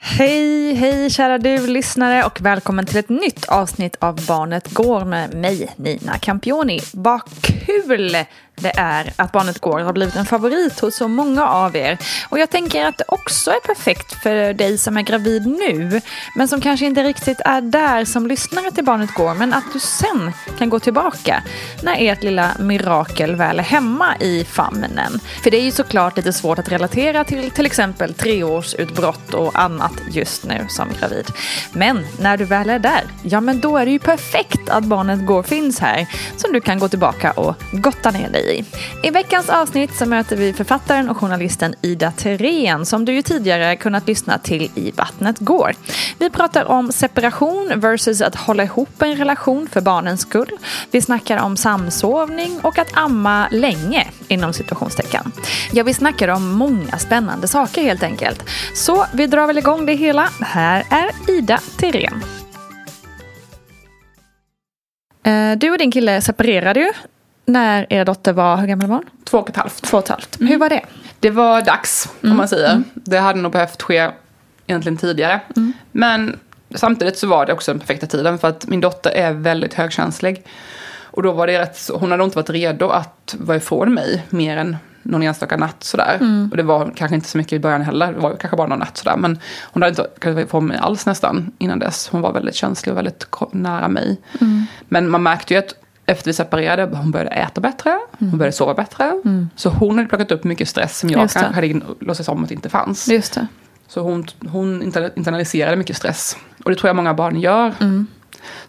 Hej, hej kära du lyssnare och välkommen till ett nytt avsnitt av Barnet Går med mig, Nina Campioni. Vad kul det är att Barnet Går har blivit en favorit hos så många av er. Och jag tänker att det också är perfekt för dig som är gravid nu, men som kanske inte riktigt är där som lyssnare till Barnet Går, men att du sen kan gå tillbaka när ert lilla mirakel väl är hemma i famnen. För det är ju såklart lite svårt att relatera till till exempel treårsutbrott och annat just nu som gravid. Men när du väl är där, ja men då är det ju perfekt att Barnet Går finns här som du kan gå tillbaka och gotta ner dig i. I veckans avsnitt så möter vi författaren och journalisten Ida Terén som du ju tidigare kunnat lyssna till i Vattnet går. Vi pratar om separation versus att hålla ihop en relation för barnens skull. Vi snackar om samsovning och att amma länge inom situationstecken. Ja, vi snackar om många spännande saker helt enkelt. Så vi drar väl igång det hela. Här är Ida Terén. Eh, du och din kille separerade ju när er dotter var, hur gammal var hon? Två och ett halvt. Två och ett halvt. Mm. Hur var det? Det var dags, om man säger. Mm. Det hade nog behövt ske egentligen tidigare. Mm. Men samtidigt så var det också den perfekta tiden för att min dotter är väldigt högkänslig. Och då var det rätt, hon hade inte varit redo att vara ifrån mig mer än någon enstaka natt sådär. Mm. Och det var kanske inte så mycket i början heller, det var kanske bara någon natt sådär. Men hon hade inte varit ifrån mig alls nästan innan dess. Hon var väldigt känslig och väldigt nära mig. Mm. Men man märkte ju att efter vi separerade, hon började äta bättre, mm. hon började sova bättre. Mm. Så hon hade plockat upp mycket stress som jag kanske hade låtsats om att det inte fanns. Just det. Så hon, hon internaliserade mycket stress. Och det tror jag många barn gör. Mm.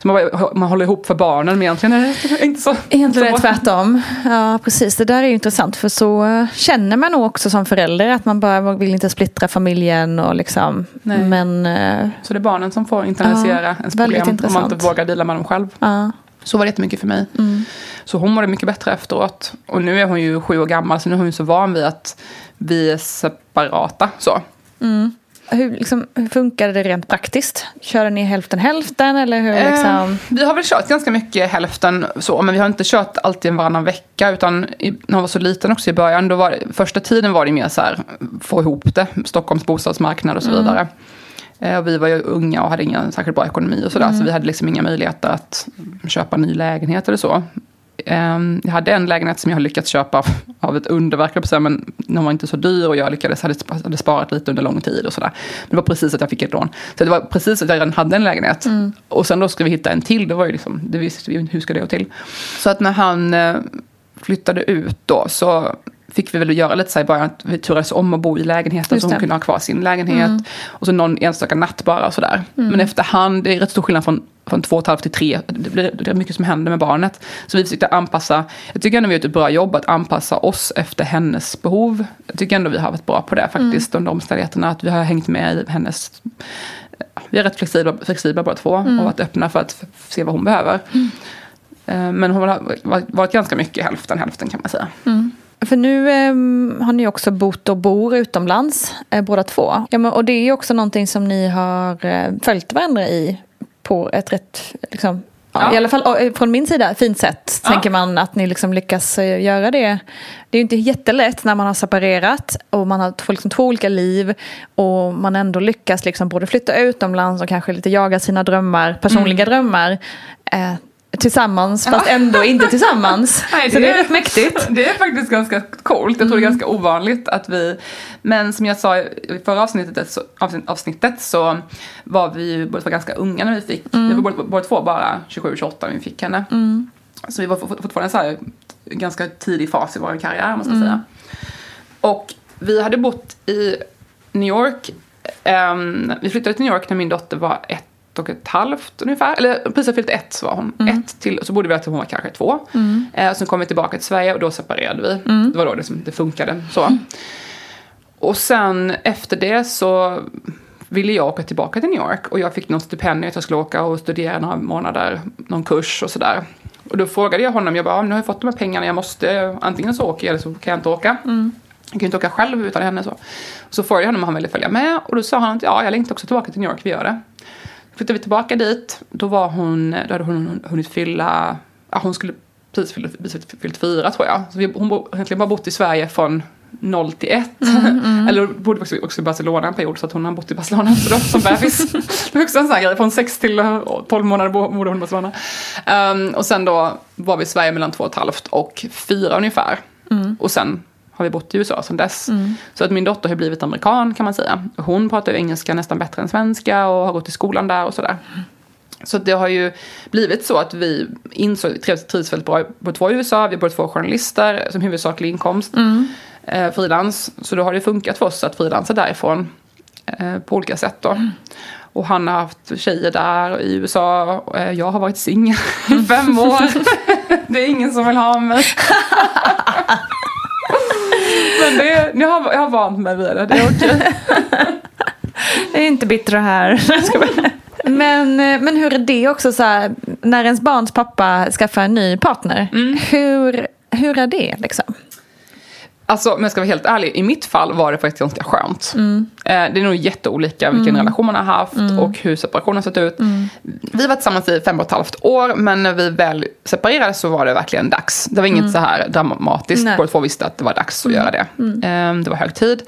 Så man, man håller ihop för barnen, men egentligen är det inte så. Egentligen är det tvärtom. Ja, precis. Det där är ju intressant, för så eh, känner man nog också som förälder, att man bara vill inte splittra familjen och liksom. Nej. Men, eh, så det är barnen som får internalisera ja, ens problem, om man inte vågar dela med dem själv. Ja. Så var det jättemycket för mig. Mm. Så hon mådde mycket bättre efteråt. Och nu är hon ju sju år gammal, så nu är hon så van vid att vi är separata. Så. Mm. Hur, liksom, hur funkade det rent praktiskt? Körde ni hälften hälften? Eller hur, liksom? eh, vi har väl kört ganska mycket hälften så, men vi har inte kört alltid en varannan vecka. Utan i, när hon var så liten också i början, då var första tiden var det mer så här, få ihop det. Stockholms bostadsmarknad och så mm. Eh, vi var ju unga och hade ingen särskilt bra ekonomi och sådär. Mm. Så vi hade liksom inga möjligheter att köpa ny lägenhet eller så. Ehm, jag hade en lägenhet som jag har lyckats köpa av ett underverk, men den var inte så dyr och jag lyckades, hade, hade sparat lite under lång tid och sådär. Det var precis att jag fick ett lån. Så det var precis att jag redan hade en lägenhet. Mm. Och sen då ska vi hitta en till, det var ju liksom, det visste vi hur ska det gå till. Så att när han eh, flyttade ut då så fick vi väl göra lite så i början att vi turades om att bo i lägenheten så hon kunde ha kvar sin lägenhet. Mm. Och så någon enstaka natt bara och sådär. Mm. Men efterhand, det är rätt stor skillnad från, från två och ett halvt till tre. Det, blir, det är mycket som händer med barnet. Så vi försökte anpassa, jag tycker ändå vi har gjort ett bra jobb att anpassa oss efter hennes behov. Jag tycker ändå vi har varit bra på det faktiskt mm. under omständigheterna. Att vi har hängt med i hennes vi är rätt flexibla, flexibla båda två mm. och varit öppna för att se vad hon behöver. Mm. Eh, men hon har varit ganska mycket hälften hälften kan man säga. Mm. För nu eh, har ni också bott och bor utomlands eh, båda två. Ja, men, och det är också någonting som ni har eh, följt varandra i på ett rätt, liksom, ja. i alla fall eh, från min sida, fint sätt. Ja. Tänker man att ni liksom lyckas eh, göra det. Det är ju inte jättelätt när man har separerat och man har två, liksom, två olika liv och man ändå lyckas liksom både flytta utomlands och kanske lite jaga sina drömmar, personliga mm. drömmar. Tillsammans fast ändå inte tillsammans. Nej, det så det är rätt mäktigt. Det är faktiskt ganska coolt. Jag tror mm. det är mm. ganska ovanligt att vi... Men som jag sa i förra avsnittet så, avsnittet så var vi ju båda ganska unga när vi fick... Mm. Vi var båda, båda två bara 27-28 när vi fick henne. Mm. Så vi var fortfarande så här ganska tidig fas i vår karriär måste jag säga. Mm. Och vi hade bott i New York. Um, vi flyttade till New York när min dotter var ett och ett halvt ungefär. Eller precis fyllt ett var hon. Mm. Ett till, så bodde vi att hon var kanske två. Mm. Eh, sen kom vi tillbaka till Sverige och då separerade vi. Mm. Det var då det, som, det funkade så. Mm. Och sen efter det så ville jag åka tillbaka till New York och jag fick något stipendium att jag skulle åka och studera några månader, någon kurs och sådär. Och då frågade jag honom, jag bara, nu har jag fått de här pengarna, jag måste, antingen så åker jag eller så kan jag inte åka. Mm. Jag kan ju inte åka själv utan henne så. Så frågade jag honom om han ville följa med och då sa han att ja, jag längtar också tillbaka till New York, vi gör det. Flyttade vi tillbaka dit, då var hon, då hade hon hunnit fylla, ja hon skulle precis fyllt, fyllt fyra tror jag. Så vi, hon har egentligen bara bott i Sverige från 0 till 1. Mm, mm. Eller bodde också, också i Barcelona en period så att hon har bott i Barcelona så då, som bebis. det var också en sån här grej, från 6 till 12 månader bodde hon i Barcelona. Um, och sen då var vi i Sverige mellan två och ett halvt och fyra ungefär. Mm. Och sen har vi bott i USA sedan dess. Mm. Så att min dotter har blivit amerikan kan man säga. Hon pratar engelska nästan bättre än svenska och har gått i skolan där och sådär. Så det har ju blivit så att vi insåg, trivs, trivs väldigt bra på två i USA. Vi är båda två journalister som huvudsaklig inkomst. Mm. Eh, frilans. Så då har det funkat för oss att frilansa därifrån eh, på olika sätt då. Mm. Och han har haft tjejer där i USA. Eh, jag har varit singel i fem år. det är ingen som vill ha mig. Men det, jag, har, jag har vant mig vid det. Det är okej. Det är inte bittra här. Men, eh, men hur är det också så här, när ens barns pappa skaffar en ny partner? Mm. Hur, hur är det liksom? Alltså om jag ska vara helt ärlig, i mitt fall var det faktiskt ganska skönt. Mm. Eh, det är nog jätteolika vilken mm. relation man har haft mm. och hur separationen har sett ut. Mm. Vi var tillsammans i fem och ett halvt år, men när vi väl separerades så var det verkligen dags. Det var inget mm. så här dramatiskt, båda två visste att det var dags att göra det. Eh, det var hög tid.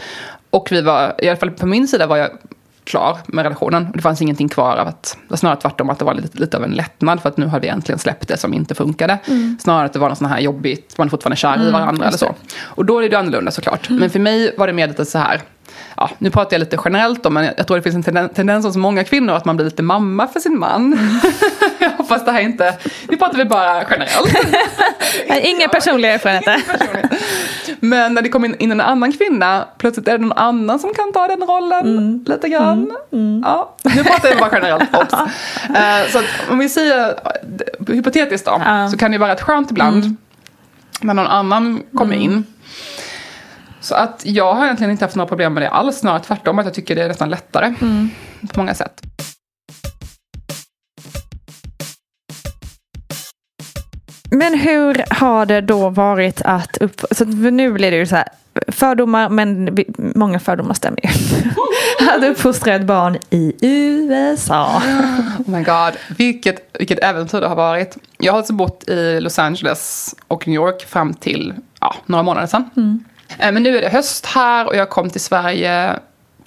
Och vi var, i alla fall på min sida var jag klar med relationen. Det fanns ingenting kvar av att, det var snarare tvärtom att det var lite, lite av en lättnad för att nu har vi äntligen släppt det som inte funkade. Mm. Snarare att det var något sånt här jobbigt, man är fortfarande kär i mm, varandra eller så. Och då är det annorlunda såklart. Mm. Men för mig var det mer lite så här, ja, nu pratar jag lite generellt om, men jag tror det finns en tendens hos många kvinnor att man blir lite mamma för sin man. Mm. jag hoppas det här inte, nu pratar vi bara generellt. Inga personliga erfarenheter. Men när det kommer in, en annan kvinna, plötsligt är det någon annan som kan ta den rollen mm. lite grann. Mm. Mm. Ja, nu pratar jag bara generellt. uh, så om vi säger hypotetiskt då, så kan det vara rätt skönt ibland mm. när någon annan kommer mm. in. Så att jag har egentligen inte haft några problem med det alls, snarare tvärtom att jag tycker det är nästan lättare mm. på många sätt. Men hur har det då varit att upp... Så nu blir det ju så här, fördomar, men många fördomar stämmer ju. att uppfostra ett barn i USA. Oh my god, vilket, vilket äventyr det har varit. Jag har alltså bott i Los Angeles och New York fram till ja, några månader sedan. Mm. Eh, men nu är det höst här och jag kom till Sverige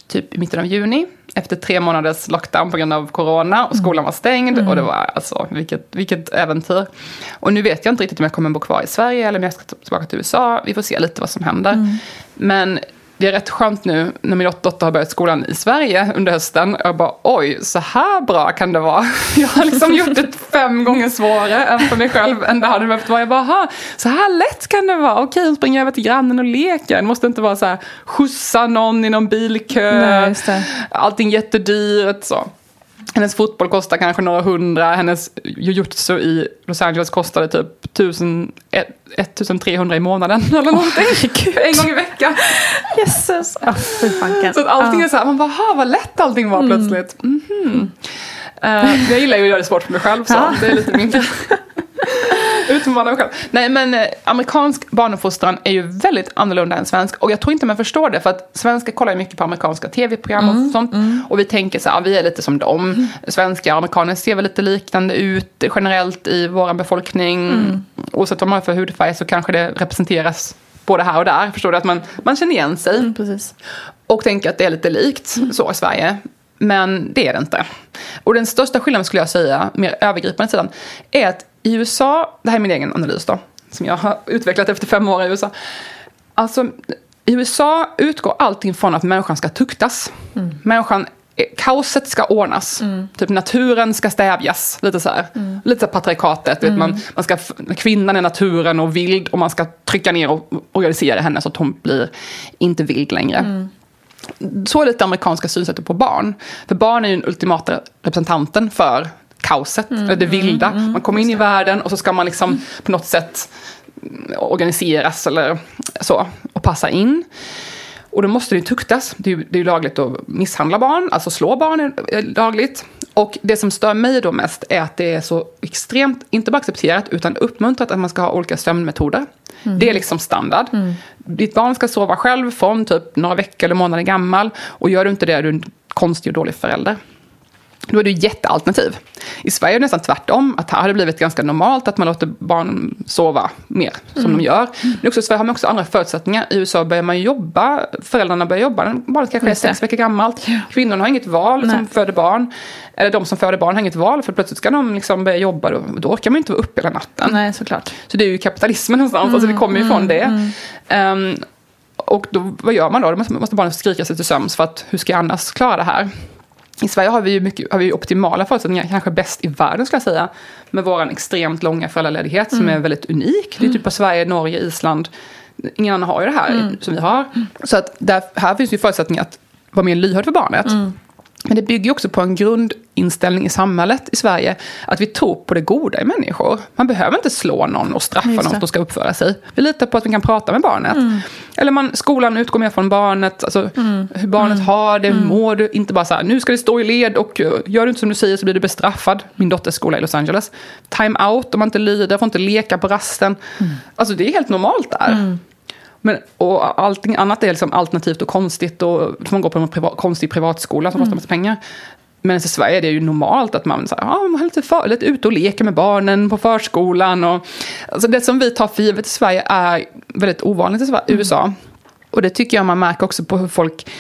typ i mitten av juni. Efter tre månaders lockdown på grund av corona och skolan var stängd. Mm. Och det var alltså, vilket, vilket äventyr. Och nu vet jag inte riktigt om jag kommer bo kvar i Sverige eller om jag ska tillbaka till USA. Vi får se lite vad som händer. Mm. Men det är rätt skönt nu när min dotter har börjat skolan i Sverige under hösten. Jag bara oj, så här bra kan det vara. Jag har liksom gjort det fem gånger svårare än för mig själv än det hade behövt vara. Jag bara, så här lätt kan det vara. Okej, hon springer över till grannen och leker. Det måste inte vara så här skjutsa någon i någon bilkö. Nej, Allting jättedyrt så. Hennes fotboll kostar kanske några hundra. Hennes jujutsu i Los Angeles kostade typ 1000, 1300 i månaden eller någonting. en gång i veckan. Jesus. Oh, så att allting är så här, man bara, vad lätt allting var mm. plötsligt. Mm -hmm. uh, jag gillar ju att göra det svårt för mig själv så det är lite min Utmana mig själv. Nej men eh, amerikansk barnuppfostran är ju väldigt annorlunda än svensk. Och jag tror inte man förstår det för att svenskar kollar ju mycket på amerikanska tv-program mm, och sånt. Mm. Och vi tänker så här, vi är lite som dem. Mm. Svenska och amerikaner ser väl lite liknande ut generellt i vår befolkning. Mm. Oavsett vad man har för hudfärg så kanske det representeras både här och där. Förstår du? Att man, man känner igen sig. Mm. Och tänker att det är lite likt mm. så i Sverige. Men det är det inte. Och den största skillnaden skulle jag säga, mer övergripande sidan, är att i USA, det här är min egen analys då, som jag har utvecklat efter fem år i USA. Alltså, i USA utgår allting från att människan ska tuktas. Mm. Människan, kaoset ska ordnas. Mm. Typ naturen ska stävjas. Lite så här. Mm. Lite så här patriarkatet. Mm. Man, man ska, kvinnan är naturen och vild och man ska trycka ner och organisera henne så att hon blir inte vild längre. Mm. Så är lite amerikanska synsättet på barn. För barn är ju den ultimata representanten för kaoset, mm, eller det vilda. Mm, mm, man kommer in i världen och så ska man liksom på något sätt organiseras eller så och passa in. Och då måste det ju tuktas. Det är ju, det är ju lagligt att misshandla barn, alltså slå barn är lagligt. Och det som stör mig då mest är att det är så extremt, inte bara accepterat, utan uppmuntrat att man ska ha olika sömnmetoder. Mm. Det är liksom standard. Mm. Ditt barn ska sova själv från typ några veckor eller månader gammal. Och gör du inte det är du en konstig och dålig förälder. Då är det jättealternativ. I Sverige är det nästan tvärtom. Att här har det blivit ganska normalt att man låter barn sova mer, som mm. de gör. Men också i Sverige har man också andra förutsättningar. I USA börjar man jobba, föräldrarna börjar jobba, barnet kanske är sex veckor gammalt. Kvinnorna har inget val Nej. som föder barn. Eller de som föder barn har inget val, för plötsligt ska de liksom börja jobba. Då, då orkar man inte vara uppe hela natten. Nej, såklart. Så det är ju kapitalismen någonstans, mm. alltså det kommer ju från det. Mm. Um, och då, vad gör man då? Då måste, måste barnen skrika sig till sömns för att hur ska jag annars klara det här? I Sverige har vi ju mycket, har vi optimala förutsättningar, kanske bäst i världen skulle jag säga. Med vår extremt långa föräldraledighet mm. som är väldigt unik. Det är typ av Sverige, Norge, Island. Ingen annan har ju det här mm. som vi har. Så att där, här finns ju förutsättningar att vara mer lyhörd för barnet. Mm. Men det bygger också på en grundinställning i samhället i Sverige. Att vi tror på det goda i människor. Man behöver inte slå någon och straffa någon som ska uppföra sig. Vi litar på att vi kan prata med barnet. Mm. Eller man, skolan utgår mer från barnet. Alltså mm. hur barnet mm. har det, mm. mår du. Inte bara så här, nu ska det stå i led och uh, gör du inte som du säger så blir du bestraffad. Min dotters skola i Los Angeles. Time out om man inte lyder, får inte leka på rasten. Mm. Alltså det är helt normalt där. Men, och allting annat är liksom alternativt och konstigt. Och man går på en privat, konstig privatskola som mm. kostar massa pengar. Men i Sverige är det ju normalt att man, så här, ah, man är lite, för, lite ute och leker med barnen på förskolan. Och, alltså det som vi tar för givet i Sverige är väldigt ovanligt i Sverige, mm. USA. Och det tycker jag man märker också på hur folk...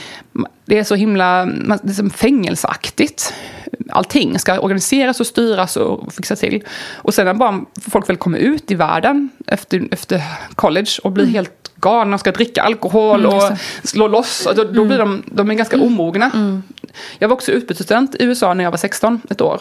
Det är så himla det är som fängelseaktigt. Allting ska organiseras och styras och fixas till. Och sen när bara folk väl kommer ut i världen efter, efter college och blir mm. helt galna, ska dricka alkohol mm, och slå loss. Alltså, då blir de, de är ganska omogna. Mm. Jag var också utbytesstudent i USA när jag var 16, ett år.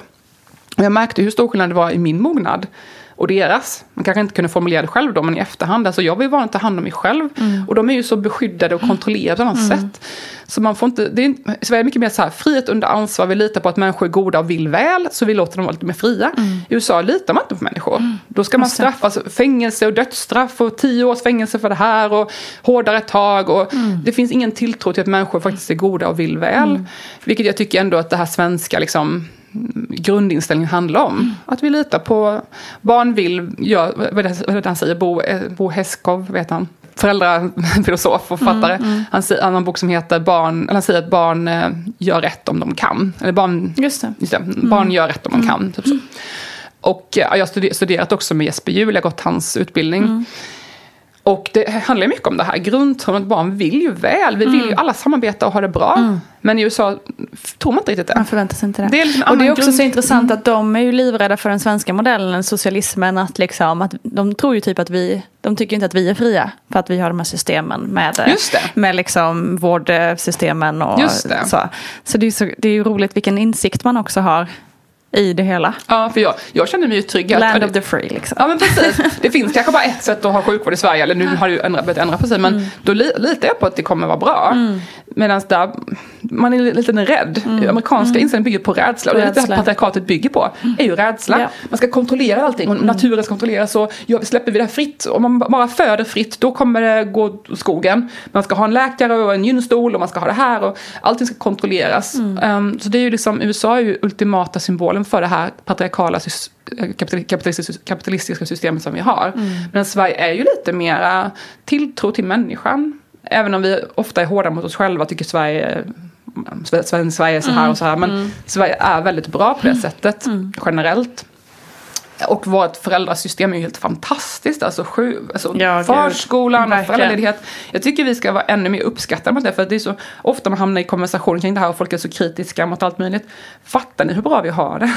Och jag märkte hur stor skillnad det var i min mognad och deras. Man kanske inte kunde formulera det själv då, men i efterhand. Alltså jag var ju van att ta hand om mig själv. Mm. Och de är ju så beskyddade och kontrollerade på något mm. sätt. Så man får inte, det är, Sverige är mycket mer så här, frihet under ansvar, vi litar på att människor är goda och vill väl, så vi låter dem vara lite mer fria. Mm. I USA litar man inte på människor. Mm. Då ska man straffas, fängelse och dödsstraff och tio års fängelse för det här och hårdare tag. Och mm. Det finns ingen tilltro till att människor faktiskt är goda och vill väl. Mm. Vilket jag tycker ändå att det här svenska liksom, grundinställningen handlar om. Mm. Att vi litar på barn vill, ja, vad är det han säger, Bo, eh, Bo Heskov, vet han? Föräldrafilosof och författare. Mm, mm. Han, har en bok som heter barn, eller han säger att barn eh, gör rätt om de kan. Eller barn, just det. Just det barn mm. gör rätt om de mm. kan. Typ så. Och ja, jag har studerat också med Jesper Juhl, jag har gått hans utbildning. Och det handlar mycket om det här grundtron att barn vill ju väl. Vi vill ju mm. alla samarbeta och ha det bra. Mm. Men i USA tror man inte riktigt det. Man förväntar sig inte det. det är liksom och det är också grund... så intressant mm. att de är ju livrädda för den svenska modellen, socialismen. Att liksom, att de tror ju typ att vi, de tycker inte att vi är fria. För att vi har de här systemen med, med liksom vårdsystemen och så. Så det är, så, det är ju roligt vilken insikt man också har i det hela. Ja, för jag, jag känner mig ju trygg. Land of the free liksom. Ja, men precis. Det finns kanske bara ett sätt att ha sjukvård i Sverige, eller nu har det ju ändrat, börjat ändra på sig, men mm. då li, litar jag på att det kommer vara bra. Mm. Medan där, man är lite rädd. Mm. Amerikanska mm. inställningen bygger på rädsla, och det är det patriarkatet bygger på, mm. är ju rädsla. Ja. Man ska kontrollera allting, och mm. naturen ska kontrolleras, ja, släpper vi det här fritt, om man bara föder fritt, då kommer det gå skogen. Man ska ha en läkare och en gynstol, och man ska ha det här, och allting ska kontrolleras. Um, så det är ju liksom, USA är ju ultimata symbolen för det här patriarkala kapitalistiska systemet som vi har. Mm. Men Sverige är ju lite mera tilltro till människan. Även om vi ofta är hårda mot oss själva, tycker Sverige Sverige är så här mm. och så här. Men mm. Sverige är väldigt bra på det mm. sättet generellt. Och vårt föräldrasystem är ju helt fantastiskt. Alltså, sju, alltså ja, förskolan och föräldraledighet. Jag tycker vi ska vara ännu mer uppskattade mot det. För det är så ofta man hamnar i konversationer kring det här och folk är så kritiska mot allt möjligt. Fattar ni hur bra vi har det?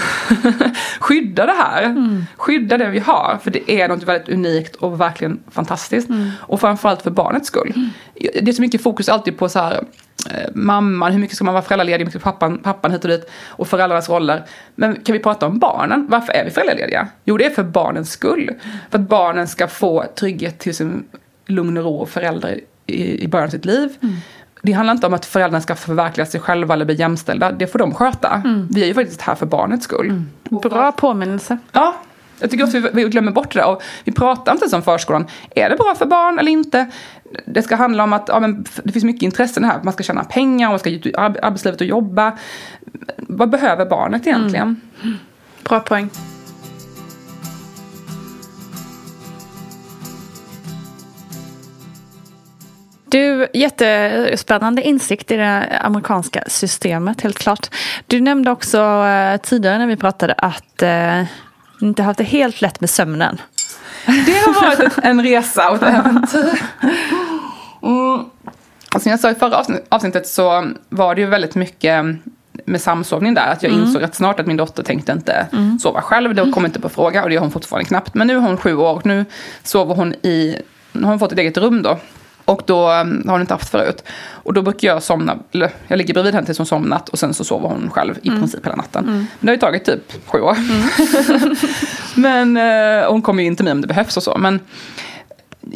Skydda det här. Mm. Skydda det vi har. För det är något väldigt unikt och verkligen fantastiskt. Mm. Och framförallt för barnets skull. Mm. Det är så mycket fokus alltid på så här mamman, hur mycket ska man vara föräldraledig, hur mycket pappan, pappan hit och dit och föräldrarnas roller. Men kan vi prata om barnen? Varför är vi föräldralediga? Jo, det är för barnens skull. För att barnen ska få trygghet till sin lugn och ro och förälder i, i början av sitt liv. Mm. Det handlar inte om att föräldrarna ska förverkliga sig själva eller bli jämställda. Det får de sköta. Mm. Vi är ju faktiskt här för barnets skull. Mm. Bra påminnelse. Ja, Jag tycker också vi, vi glömmer bort det där. Och vi pratar inte om förskolan. Är det bra för barn eller inte? Det ska handla om att ja, men det finns mycket intressen här. Man ska tjäna pengar, man ska ut i arbetslivet och jobba. Vad behöver barnet egentligen? Mm. Bra poäng. Du, jättespännande insikt i det amerikanska systemet, helt klart. Du nämnde också eh, tidigare när vi pratade att eh, inte haft det helt lätt med sömnen. Det har varit en resa och ett äventyr. Mm. Som jag sa i förra avsnittet så var det ju väldigt mycket med samsovning där. Att jag mm. insåg rätt snart att min dotter tänkte inte mm. sova själv. Det kom inte på fråga och det gör hon fortfarande knappt. Men nu är hon sju år och nu sover hon i, nu har hon fått ett eget rum då. Och då um, har hon inte haft förut. Och då brukar jag somna, eller jag ligger bredvid henne tills hon somnat och sen så sover hon själv i mm. princip hela natten. Mm. Men det har ju tagit typ sju år. Mm. men uh, hon kommer ju in till mig om det behövs och så. Men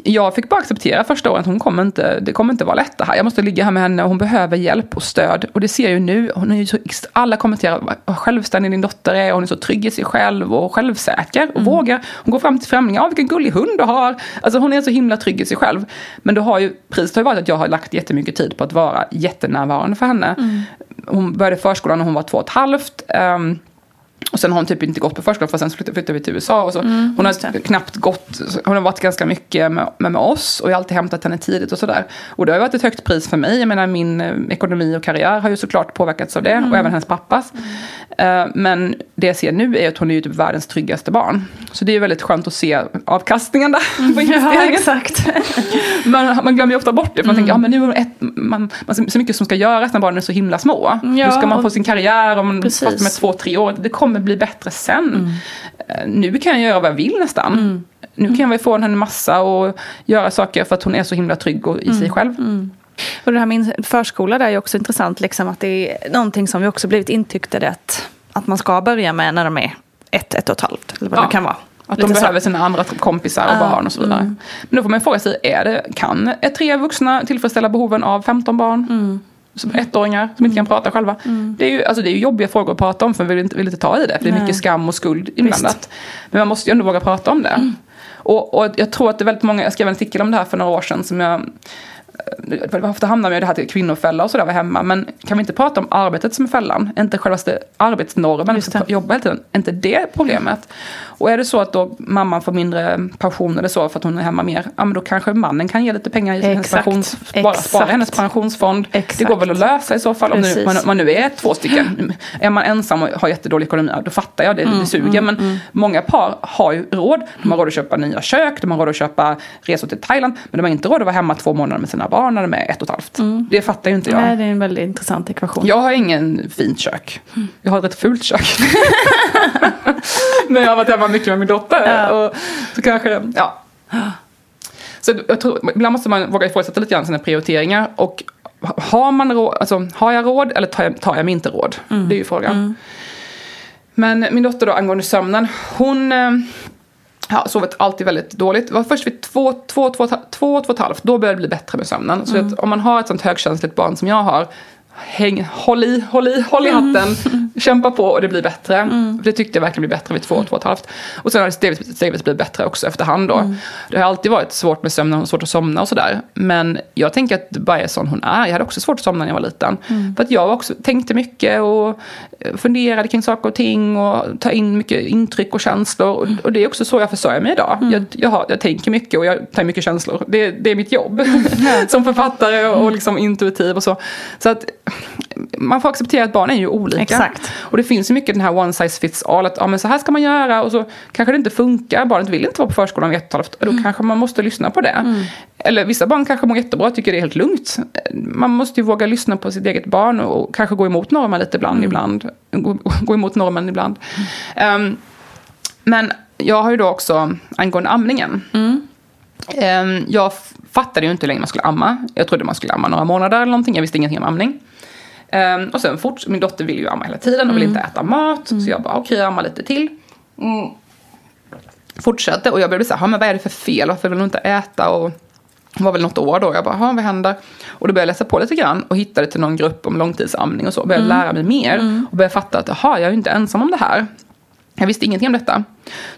jag fick bara acceptera första året, hon kommer inte, det kommer inte vara lätt det här. Jag måste ligga här med henne och hon behöver hjälp och stöd. Och det ser jag ju nu. Hon är så, alla kommenterar vad självständig din dotter är. Hon är så trygg i sig själv och självsäker och mm. vågar. Hon går fram till främlingar, vilken gullig hund du har. Alltså hon är så himla trygg i sig själv. Men då har ju, priset har ju varit att jag har lagt jättemycket tid på att vara jättenärvarande för henne. Mm. Hon började förskolan när hon var två och ett halvt. Um, och sen har hon typ inte gått på förskolan för sen flyttade vi till USA. Och så. Mm, hon har knappt gått, hon har varit ganska mycket med, med, oss och jag har alltid hämtat henne tidigt och sådär. Och det har varit ett högt pris för mig. Jag menar min eh, ekonomi och karriär har ju såklart påverkats av det mm. och även hennes pappas. Mm. Uh, men det jag ser nu är att hon är ju typ världens tryggaste barn. Så det är väldigt skönt att se avkastningen där på mm. Ja, exakt. man, man glömmer ju ofta bort det för man tänker, ja men nu är ett, man, man, så mycket som ska göras när barnen är så himla små. Ja, nu ska man få sin karriär om fast med två, tre år. Det kommer bli bättre sen. Mm. Eh, nu kan jag göra vad jag vill nästan. Mm. Nu kan jag väl få henne massa och göra saker för att hon är så himla trygg och i sig mm. själv. Mm. Och det här med förskola där är också intressant. Liksom, att det är någonting som vi också blivit intyktade att, att man ska börja med när de är ett, ett och ett halvt. Eller vad ja. det kan vara. Att de behöver sina andra kompisar och uh, barn och så vidare. Mm. Men då får man fråga sig, är det, kan tre vuxna tillfredsställa behoven av 15 barn? Mm som ettåringar som inte kan prata själva. Mm. Det, är ju, alltså det är ju jobbiga frågor att prata om för vi vill inte, vill inte ta i det. För det är mycket skam och skuld inblandat. Visst. Men man måste ju ändå våga prata om det. Mm. Och, och, jag tror att det är väldigt många, jag skrev en artikel om det här för några år sedan som jag ofta hamnar man i det här till kvinnofälla och sådär var hemma. Men kan vi inte prata om arbetet som är fällan? Inte själva arbetsnormen, vi ska jobba hela tiden. inte det problemet? Och är det så att då mamman får mindre pension eller så för att hon är hemma mer. Ja men då kanske mannen kan ge lite pengar i hennes pensions, bara spara hennes pensionsfond. Exakt. Det går väl att lösa i så fall. Om nu, man, man, nu är två stycken. Är man ensam och har jättedålig ekonomi, då fattar jag det, mm, det suger. Mm, men mm. många par har ju råd. De har råd att köpa nya kök, de har råd att köpa resor till Thailand. Men de har inte råd att vara hemma två månader med sina barn när de är ett och ett halvt. Mm. Det fattar ju inte jag. Nej, det är en väldigt intressant ekvation. Jag har ingen fint kök. Jag har ett rätt fult kök. Men jag har varit hemma mycket med min dotter. Ja. Och så kanske, ja. Så jag tror, ibland måste man våga ifrågasätta lite grann sina prioriteringar. Och har, man råd, alltså, har jag råd eller tar jag, tar jag mig inte råd? Mm. Det är ju frågan. Mm. Men min dotter då angående sömnen, hon har sovit alltid väldigt dåligt. Det var först vid två, två, två, två, två, och ett halvt, då började det bli bättre med sömnen. Så mm. att om man har ett sånt högkänsligt barn som jag har, häng, håll i, håll i, håll i mm. hatten, mm. kämpa på och det blir bättre. Mm. Det tyckte jag verkligen blir bättre vid två, två och ett halvt. Och sen har det stegvis, stegvis blivit bättre också efterhand då. Mm. Det har alltid varit svårt med sömnen, svårt att somna och sådär. Men jag tänker att bara är sån hon är. Jag hade också svårt att somna när jag var liten. Mm. För att jag också tänkte mycket och funderade kring saker och ting och tar in mycket intryck och känslor. Och, och det är också så jag försörjer mig idag. Mm. Jag, jag, har, jag tänker mycket och jag tar mycket känslor. Det, det är mitt jobb som författare och liksom intuitiv och så. Så att man får acceptera att barn är ju olika. Exakt. Och det finns ju mycket den här one size fits all. Att ja, men så här ska man göra och så kanske det inte funkar. Barnet vill inte vara på förskolan vid ett och. Då mm. kanske man måste lyssna på det. Mm. Eller vissa barn kanske mår jättebra och tycker det är helt lugnt. Man måste ju våga lyssna på sitt eget barn och kanske gå emot normen lite ibland. Mm. ibland. Gå, gå, emot normen ibland. Um, men jag har ju då också angående amningen. Um, jag fattade ju inte hur länge man skulle amma. Jag trodde man skulle amma några månader eller någonting. Jag visste ingenting om amning. Um, och sen fort, min dotter vill ju amma hela tiden och vill mm. inte äta mat. Mm. Så jag bara, okej okay, jag ammar lite till. Mm. Fortsatte och jag började säga, men vad är det för fel? Varför vill hon inte äta? Och var väl något år då. Jag bara, vad händer? Och då började jag läsa på lite grann och hittade till någon grupp om långtidsamning och så. Började mm. lära mig mer mm. och började fatta att, jaha, jag är ju inte ensam om det här. Jag visste ingenting om detta.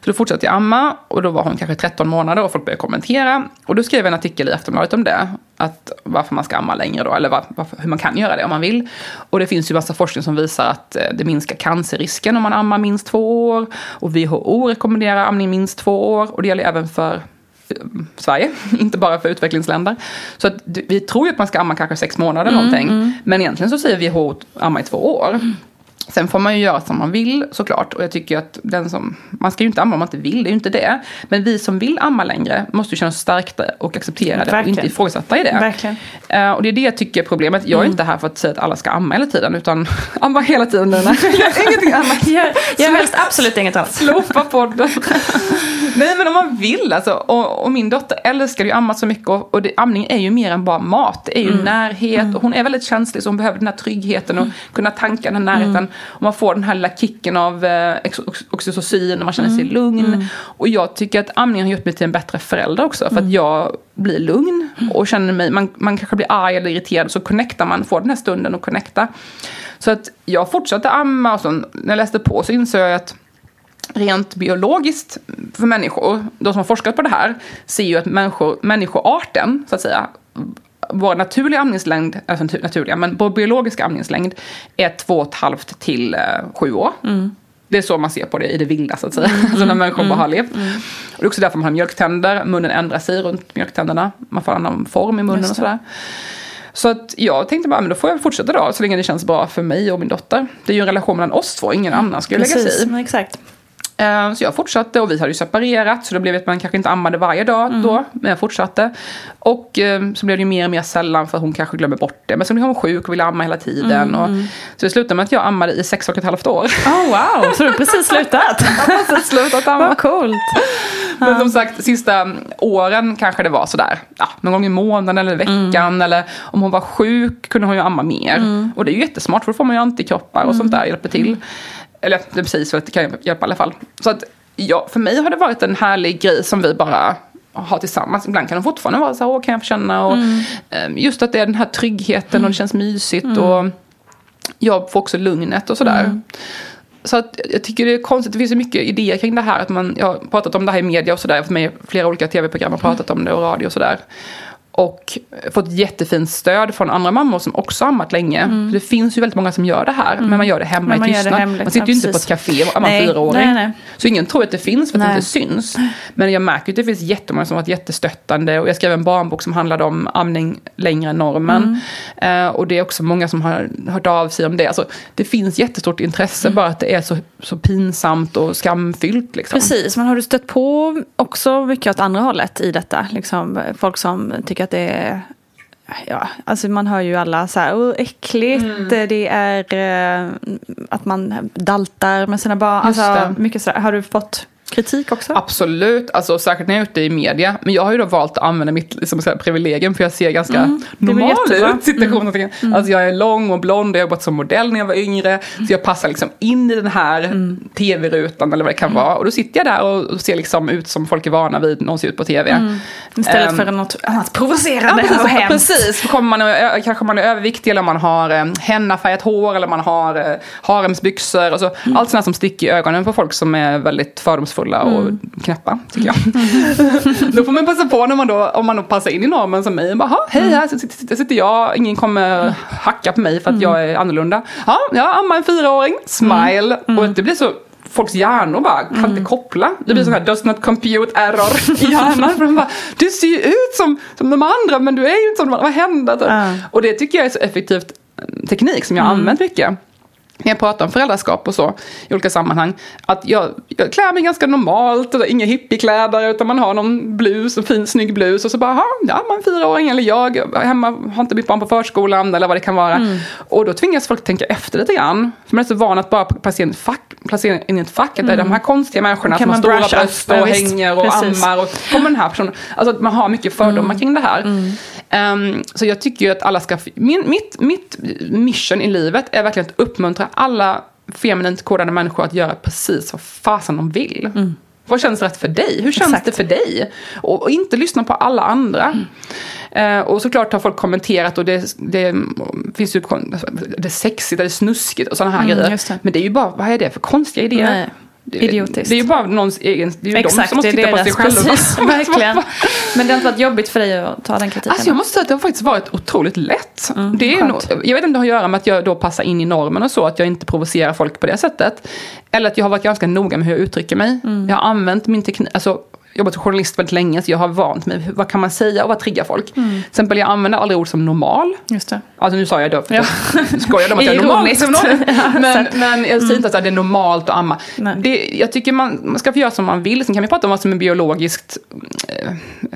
Så då fortsatte jag amma och då var hon kanske 13 månader och folk började kommentera. Och då skrev jag en artikel i Aftonbladet om det. Att varför man ska amma längre då, eller varför, hur man kan göra det om man vill. Och det finns ju massa forskning som visar att eh, det minskar cancerrisken om man ammar minst två år. Och WHO rekommenderar amning minst två år. Och det gäller även för eh, Sverige, inte bara för utvecklingsländer. Så att vi tror ju att man ska amma kanske sex månader mm, någonting. Mm. Men egentligen så säger WHO amma i två år. Mm. Sen får man ju göra som man vill såklart. Och jag tycker att den som, man ska ju inte amma om man inte vill, det är ju inte det. Men vi som vill amma längre måste ju känna oss stärkta och accepterade Verkligen. och inte ifrågasatta i det. Verkligen. Uh, och det är det jag tycker är problemet. Jag är mm. inte här för att säga att alla ska amma hela tiden, utan amma hela tiden Nina. Ingenting annat. Jag, jag helst absolut inget annat. Slopa podden. Nej men om man vill alltså. Och, och min dotter älskar ju amma så mycket. Och, och det, amning är ju mer än bara mat. Det är ju mm. närhet. Mm. Och hon är väldigt känslig så hon behöver den här tryggheten och kunna tanka den här närheten. Mm. Och man får den här lilla kicken av eh, oxytocin och man känner sig mm. lugn. Mm. Och jag tycker att amningen har gjort mig till en bättre förälder också. För att mm. jag blir lugn och känner mig, man, man kanske blir arg eller irriterad så connectar man, får den här stunden och connecta. Så att jag fortsatte amma och så när jag läste på så insåg jag att rent biologiskt för människor, de som har forskat på det här, ser ju att människor, människoarten, så att säga, vår naturliga amningslängd, alltså naturliga, men vår biologiska amningslängd är två och ett halvt till eh, sju år. Mm. Det är så man ser på det i det vilda så att säga. Mm. alltså när människor bara har mm. levt. Mm. Och det är också därför man har mjölktänder, munnen ändrar sig runt mjölktänderna. Man får annan form i munnen och sådär. Så att jag tänkte bara, men då får jag fortsätta då, så länge det känns bra för mig och min dotter. Det är ju en relation mellan oss två, ingen annan ska ju lägga sig i. Exakt. Eh, så jag fortsatte och vi hade ju separerat så det blev att man kanske inte ammade varje dag mm. då. Men jag fortsatte. Och eh, så blev det ju mer och mer sällan för hon kanske glömmer bort det. Men så blev hon sjuk och ville amma hela tiden. Mm. Och, så det slutade med att jag ammade i sex och ett halvt år. Oh wow, så du har precis slutat? jag har precis slutat amma. Vad coolt. Men som sagt, sista åren kanske det var sådär, ja, någon gång i månaden eller veckan. Mm. Eller om hon var sjuk kunde hon ju amma mer. Mm. Och det är ju jättesmart för då får man ju antikroppar och sånt där, hjälper till. Eller det är precis för att det kan hjälpa i alla fall. Så att ja, för mig har det varit en härlig grej som vi bara har tillsammans. Ibland kan de fortfarande vara så här, åh kan jag få känna? Och, mm. Ehm, just att det är den här tryggheten mm. och det känns mysigt. Mm. Och jag får också lugnet och sådär. Mm. Så att jag tycker det är konstigt, det finns så mycket idéer kring det här. Att man, jag har pratat om det här i media och sådär, för mig flera olika tv-program har pratat om det och radio och sådär och fått jättefint stöd från andra mammor som också ammat länge. Mm. Det finns ju väldigt många som gör det här, mm. men man gör det hemma i tystnad. Man sitter ju inte på ett café och ammar en fyraåring. Så ingen tror att det finns för att nej. det inte syns. Men jag märker att det finns jättemånga som har varit jättestöttande. Och jag skrev en barnbok som handlade om amning längre än normen. Mm. Uh, och det är också många som har hört av sig om det. Alltså, det finns jättestort intresse, mm. bara att det är så, så pinsamt och skamfyllt. Liksom. Precis, men har du stött på också mycket åt andra hållet i detta? Liksom, folk som tycker tycker att det är Ja, alltså man hör ju alla så här, oh, äckligt, mm. det är eh, att man daltar med sina barn. Alltså, mycket så här. Har du fått kritik också? Absolut, alltså, särskilt när jag är ute i media. Men jag har ju då valt att använda mitt liksom, privilegium för jag ser ganska mm, normal ut. Situationen. Mm. mm. Alltså, jag är lång och blond och jag har jobbat som modell när jag var yngre. Mm. Så jag passar liksom in i den här mm. tv-rutan eller vad det kan mm. vara. Och då sitter jag där och ser liksom ut som folk är vana vid när de ser ut på tv. Mm. Istället um, för något annat provocerande ja, och hemskt. Precis, kommer man, kanske man är överviktig eller man har eh, hennafärgat hår eller man har eh, haremsbyxor. Och så, Allt sånt som sticker i ögonen på folk som är väldigt fördomsfulla kärleksfulla och mm. knäppa, tycker jag. då får man passa på när man då, om man då passar in i normen som mig. Bara, hej, här sitter, sitter jag, ingen kommer hacka på mig för att mm. jag är annorlunda. Ja, jag ammar en fyraåring, smile. Mm. Och det blir så folks hjärnor bara kan inte koppla. Det blir sån här does not compute error i hjärnan. För de bara, du ser ju ut som, som de andra men du är ju inte som de andra, vad händer? Uh. Och det tycker jag är så effektivt eh, teknik som jag har mm. använt mycket när jag pratar om föräldraskap och så i olika sammanhang, att jag, jag klär mig ganska normalt, inga hippiekläder, utan man har någon blus, en fin snygg blus och så bara, ja, man är fyraåring eller jag hemma, har inte mitt barn på förskolan eller vad det kan vara. Mm. Och då tvingas folk tänka efter lite grann, för man är så van att bara placera ett fack, placera in ett fack, det är de här konstiga människorna som har stora bröst och ja, hänger och Precis. ammar och kommer den här personen, alltså att man har mycket fördomar mm. kring det här. Mm. Um, så jag tycker ju att alla ska... Min, mitt, mitt mission i livet är verkligen att uppmuntra alla feminint kodade människor att göra precis vad fasen de vill. Mm. Vad känns rätt för dig? Hur känns Exakt. det för dig? Och, och, inte lyssna på alla andra. Uh, och såklart har folk kommenterat och det, det finns ju det är sexigt eller snuskigt och sådana här mm, grejer. Men det är ju bara, vad är det för konstiga idéer? Nej. Idiotiskt. Det är ju bara någons egen, det är ju Exakt, de som måste det titta på sig själva. precis, verkligen. Men det har inte varit jobbigt för dig att ta den kritiken? Alltså jag måste säga att det har faktiskt varit otroligt lätt. Mm, det är nog, jag vet inte om det har att göra med att jag då passar in i normen och så, att jag inte provocerar folk på det sättet. Eller att jag har varit ganska noga med hur jag uttrycker mig. Mm. Jag har använt min teknik, alltså jobbat som journalist väldigt länge, så jag har vant mig vad kan man säga och vad triggar folk. Mm. Till exempel, jag använder aldrig ord som normal. Just det. Alltså nu sa jag då, för Ja. jag skojar om att jag är normal. Men, men jag säger inte att det är normalt att amma. Det, jag tycker man, man ska få göra som man vill. Sen kan vi prata om vad som är biologiskt eh,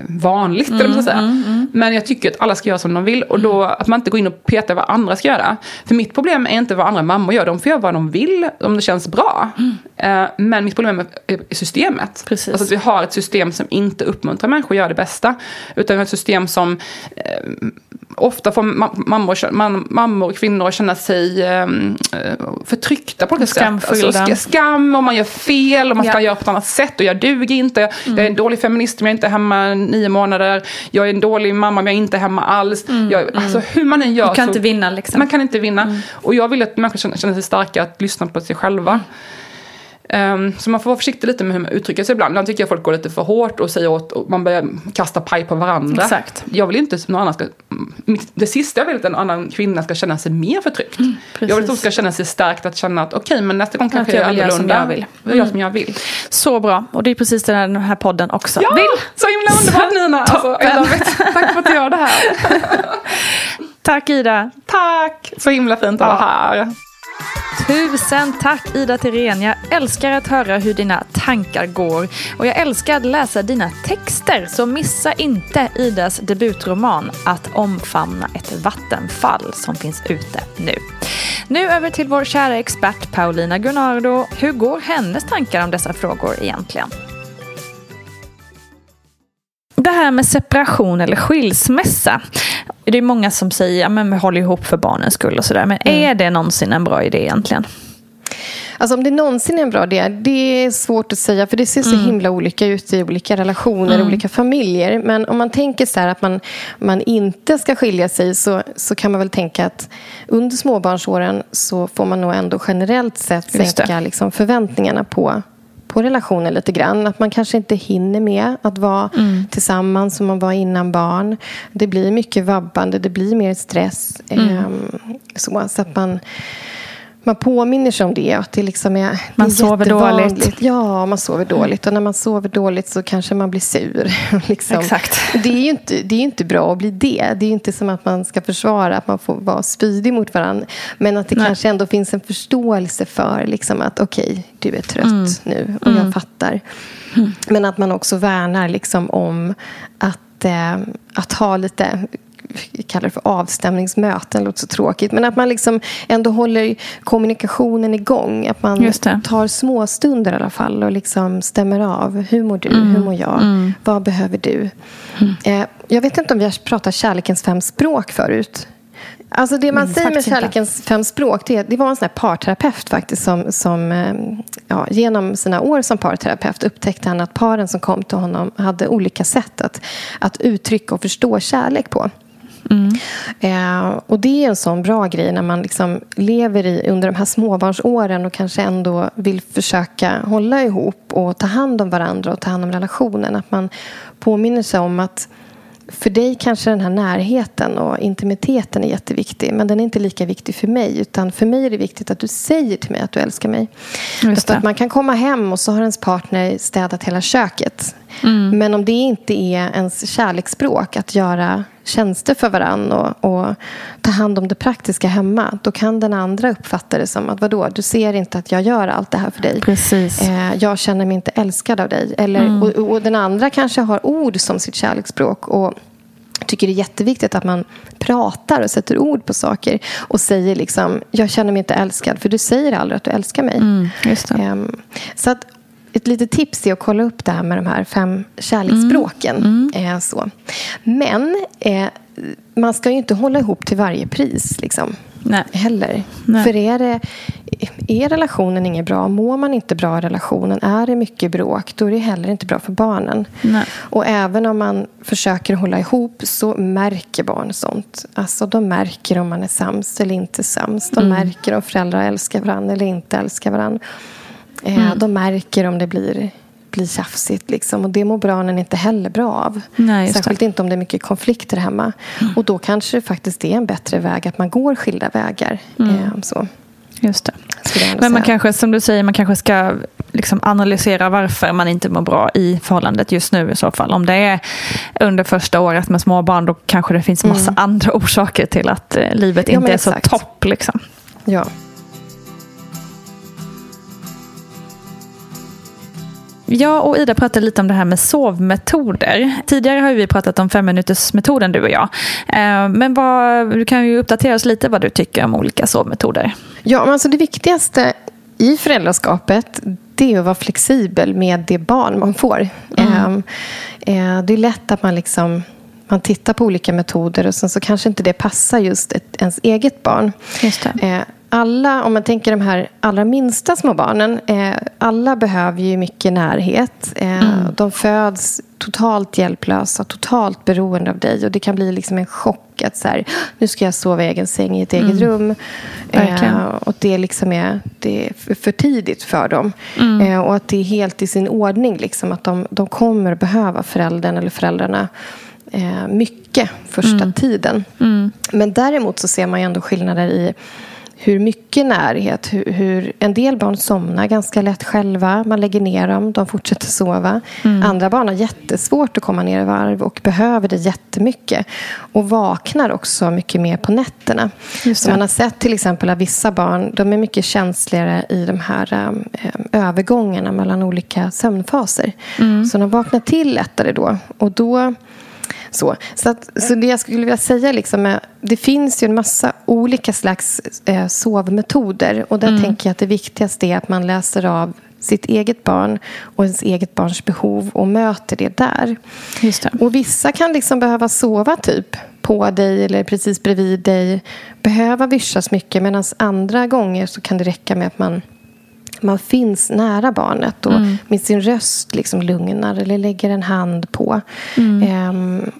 vanligt. eller vad ska säga. Men jag tycker att alla ska göra som de vill. Och då att man inte går in och petar vad andra ska göra. För mitt problem är inte vad andra mammor gör. De får göra vad de vill om det känns bra. Eh, men mitt problem är är systemet. Precis. Alltså att vi har ett system som inte uppmuntrar människor att göra det bästa. Utan ett system som eh, ofta får ma- mammor, man, mammor och kvinnor att känna sig eh, förtryckta på olika sätt. Alltså, ska- skam om man gör fel och man ska Ja. göra på ett annat sätt. Och jag duger inte. Jag, jag är en dålig feminist om jag inte är hemma nio månader. Jag är en dålig mamma om jag inte är hemma alls. Jag, alltså, hur man än gör Du kan så inte vinna liksom. man kan inte vinna. Och jag vill att människor känner sig starka att lyssna på sig själva. Ehm, så man får vara försiktig lite med hur man uttrycker sig ibland. Ibland tycker jag folk går lite för hårt och säger åt, och man börjar kasta paj på varandra. Exakt. Jag vill inte att någon annan ska, det sista jag vill är att en annan kvinna ska känna sig mer förtryckt. jag vill att precis. ska känna sig stärkt, att känna att okej, men nästa gång kanske jag jag vill göra som jag vill. Jag gör som jag vill. Så bra. Och det är precis det den här podden också Ja, vill. så himla underbart Nina! Alltså, it. Tack för att du gör det här. Tack Ida. Tack! Så himla fint att vara här. Tusen tack Ida Tirén. Jag älskar att höra hur dina tankar går. Och jag älskar att läsa dina texter. Så missa inte Idas debutroman Att omfamna ett vattenfall som finns ute nu. Nu över till vår kära expert Paulina Gunnardo. Hur går hennes tankar om dessa frågor egentligen? Det här med separation eller skilsmässa. Det är många som säger att vi håller ihop för barnens skull och sådär. Men är det någonsin en bra idé egentligen? Alltså om det någonsin är en bra idé, det är svårt att säga för det ser så Mm. himla olika ut i olika relationer, olika familjer. Men om man tänker så här att man, man inte ska skilja sig så, så kan man väl tänka att under småbarnsåren så får man nog ändå generellt sett sänka liksom förväntningarna på på relationen lite grann. Att man kanske inte hinner med att vara Mm. tillsammans som man var innan barn. Det blir mycket vabbande, det blir mer stress. Mm. Ehm, så, så att man, man påminner sig om det. Att det liksom är, Man det är sover dåligt. Ja, man sover dåligt. Och när man sover dåligt så kanske man blir sur. liksom. Exakt. Det är ju inte, det är inte bra att bli det. Det är inte som att man ska försvara att man får vara spydig mot varandra. Men att det Nej. kanske ändå finns en förståelse för liksom att okej, du är trött Mm. nu och jag fattar. Men att man också värnar liksom om att, eh, att ha lite kallar det för avstämningsmöten, låter så tråkigt. Men att man liksom ändå håller kommunikationen igång. Att man tar små stunder i alla fall och liksom stämmer av. Hur mår du? Hur mår jag? Vad behöver du? Eh, jag vet inte om vi har pratat kärlekens fem språk förut. Alltså det man Mm, säger med faktiskt inte. kärlekens fem språk, det, det var en sån här parterapeut faktiskt som, som eh, ja, genom sina år som parterapeut upptäckte han att paren som kom till honom hade olika sätt att, att uttrycka och förstå kärlek på. Eh, och det är en sån bra grej när man liksom lever i, under de här småbarnsåren och kanske ändå vill försöka hålla ihop och ta hand om varandra och ta hand om relationen. Att man påminner sig om att för dig kanske den här närheten och intimiteten är jätteviktig men den är inte lika viktig för mig. Utan för mig är det viktigt att du säger till mig att du älskar mig. Just att man kan komma hem och så har ens partner städat hela köket. Mm. Men om det inte är ens kärleksspråk att göra tjänster för varann och, och ta hand om det praktiska hemma då kan den andra uppfatta det som att vadå, du ser inte att jag gör allt det här för dig. Precis. Eh, jag känner mig inte älskad av dig. Eller, och, och den andra kanske har ord som sitt kärleksspråk och tycker det är jätteviktigt att man pratar och sätter ord på saker och säger liksom, jag känner mig inte älskad för du säger aldrig att du älskar mig. Mm. Ehm, så att ett litet tips är att kolla upp det här med de här fem kärleksspråken. Mm. Eh, så. Men eh, man ska ju inte hålla ihop till varje pris. Liksom Nej. heller. Nej. För är, det, är relationen inget bra, mår man inte bra i relationen, är det mycket bråk, då är det heller inte bra för barnen. Nej. Och även om man försöker hålla ihop så märker barn sånt. Alltså de märker om man är sams eller inte sams. De Mm. märker om föräldrar älskar varandra eller inte älskar varandra. Eh, mm. De märker om det blir, blir tjafsigt. Liksom, och det mår barnen inte heller bra av. Nej, Särskilt det. inte om det är mycket konflikter hemma. Mm. Och då kanske det faktiskt är en bättre väg att man går skilda vägar. Mm. Eh, så. Just det. Men man kanske, som du säger, man kanske ska liksom analysera varför man inte mår bra i förhållandet just nu i så fall. Om det är under första året med småbarn då kanske det finns massa mm. andra orsaker till att eh, livet ja, inte är exakt. så topp. Liksom. Ja. Jag och Ida pratade lite om det här med sovmetoder. Tidigare har vi pratat om femminutersmetoden du och jag. Eh, men vad, du kan ju uppdatera oss lite vad du tycker om olika sovmetoder. Ja, alltså det viktigaste i föräldraskapet det är att vara flexibel med det barn man får. Mm. Ehm, eh, det är lätt att man liksom man tittar på olika metoder och sen så kanske inte det passar just ett, ens eget barn. Just. Eh, alla, om man tänker de här allra minsta små barnen, eh, alla behöver ju mycket närhet. Eh, mm. De föds totalt hjälplösa, totalt beroende av dig. Och Det kan bli liksom en chock att så här, nu ska jag sova i egen säng i ett eget mm. rum. Eh, och det, liksom är, det är för tidigt för dem. Mm. Eh, och att det är helt i sin ordning. Liksom, att de, de kommer behöva föräldern eller föräldrarna eh, mycket första mm. tiden. Mm. Men däremot så ser man ju ändå skillnader i hur mycket närhet. Hur, hur, en del barn somnar ganska lätt själva. Man lägger ner dem, de fortsätter sova. Mm. Andra barn har jättesvårt att komma ner i varv och behöver det jättemycket. Och vaknar också mycket mer på nätterna. Så man har sett till exempel att vissa barn de är mycket känsligare i de här äh, övergångarna mellan olika sömnfaser. Mm. Så de vaknar till lättare då. Och då så, så, att, så det jag skulle vilja säga liksom är, det finns ju en massa olika slags eh, sovmetoder. Och där mm. tänker jag att det viktigaste är att man läser av sitt eget barn och ens eget barns behov och möter det där. Just det. Och vissa kan liksom behöva sova typ på dig eller precis bredvid dig. Behöva vyssjas mycket medan andra gånger så kan det räcka med att man man finns nära barnet och mm. med sin röst liksom lugnar eller lägger en hand på. Mm. Um,